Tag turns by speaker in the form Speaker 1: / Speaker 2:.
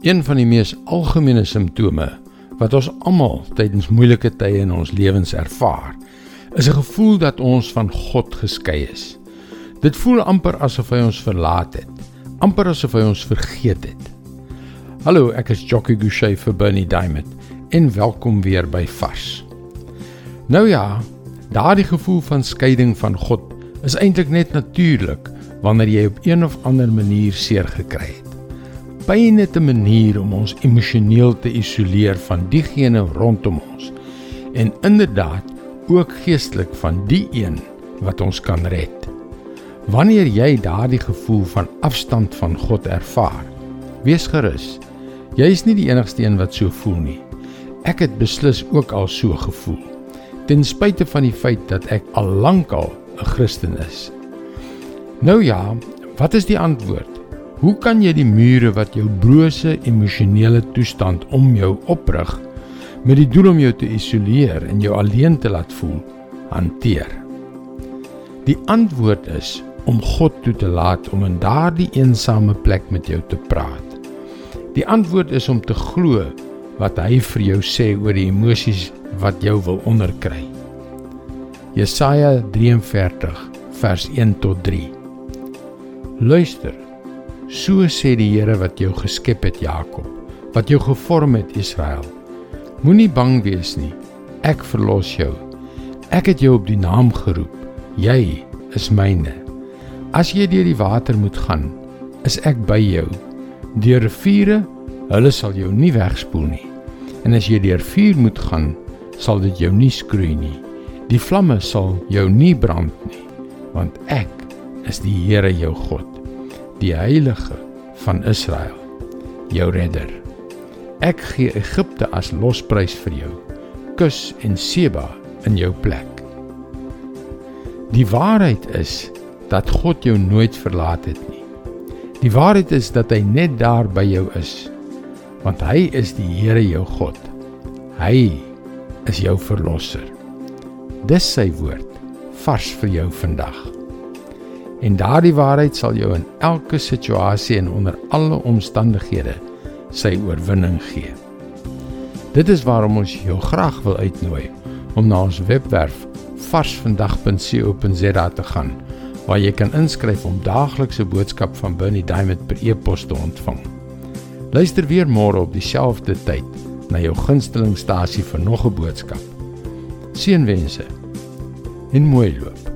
Speaker 1: Een van die mees algemene simptome wat ons almal tydens moeilike tye in ons lewens ervaar, is 'n gevoel dat ons van God geskei is. Dit voel amper asof hy ons verlaat het, amper asof hy ons vergeet het. Hallo, ek is Jockey Gouchee vir Bernie Diamond en welkom weer by Vars. Nou ja, daardie gevoel van skeiding van God is eintlik net natuurlik wanneer jy op een of ander manier seer gekry het pyn het 'n manier om ons emosioneel te isoleer van diegene rondom ons en inderdaad ook geestelik van die een wat ons kan red. Wanneer jy daardie gevoel van afstand van God ervaar, wees gerus. Jy is nie die enigste een wat so voel nie. Ek het beslis ook al so gevoel. Ten spyte van die feit dat ek al lankal 'n Christen is. Nou ja, wat is die antwoord? Hoe kan jy die mure wat jou brose emosionele toestand om jou oprig met die doel om jou te isoleer en jou alleen te laat voel hanteer? Die antwoord is om God toe te laat om in daardie eensame plek met jou te praat. Die antwoord is om te glo wat hy vir jou sê oor die emosies wat jou wil onderkry. Jesaja 43 vers 1 tot 3. Luister So sê die Here wat jou geskep het, Jakob, wat jou gevorm het, Israel. Moenie bang wees nie. Ek verlos jou. Ek het jou op die naam geroep. Jy is myne. As jy deur die water moet gaan, is ek by jou. Deur riviere, hulle sal jou nie wegspoel nie. En as jy deur vuur moet gaan, sal dit jou nie skroei nie. Die vlamme sal jou nie brand nie, want ek is die Here jou God die heilige van Israel, jou redder. Ek gee Egipte as losprys vir jou, Kus en Seba in jou plek. Die waarheid is dat God jou nooit verlaat het nie. Die waarheid is dat hy net daar by jou is, want hy is die Here jou God. Hy is jou verlosser. Dis sy woord vars vir jou vandag. En daardie waarheid sal jou in elke situasie en onder alle omstandighede sy oorwinning gee. Dit is waarom ons jou graag wil uitnooi om na ons webwerf varsvandag.co.za te gaan waar jy kan inskryf om daaglikse boodskap van Bernie Diamond per e-pos te ontvang. Luister weer môre op dieselfde tyd na jou gunstelingstasie vir nog 'n boodskap. Seënwense en mooi loop.